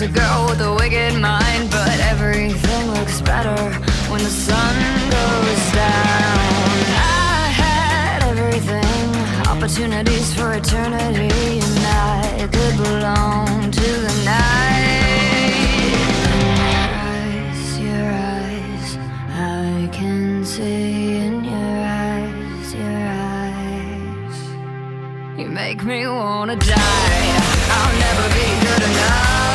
was a girl with a wicked mind, but everything looks better when the sun goes down. I had everything, opportunities for eternity, and I could belong to the night. Your eyes, your eyes, I can see in your eyes, your eyes. You make me wanna die. I'll never be good enough.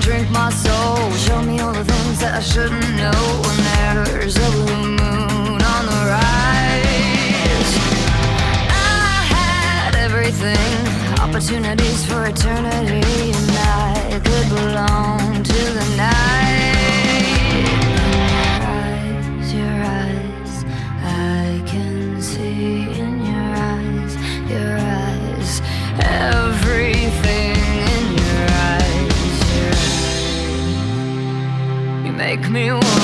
drink my soul. Show me all the things that I shouldn't know. When there's a blue moon on the rise, I had everything, opportunity make me want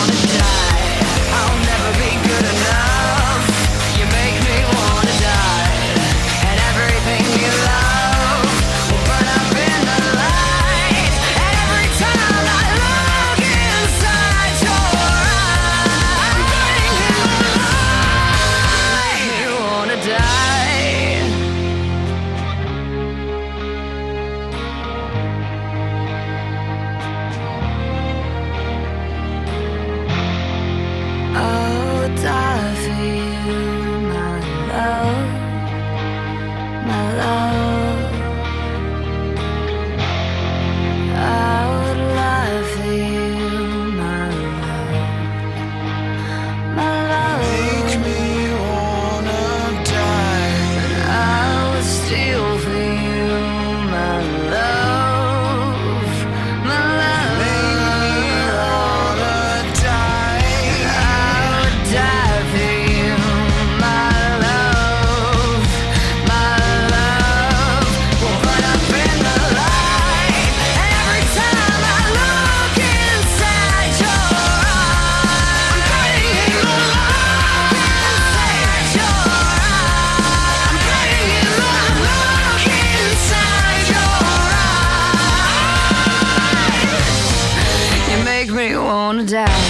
gonna die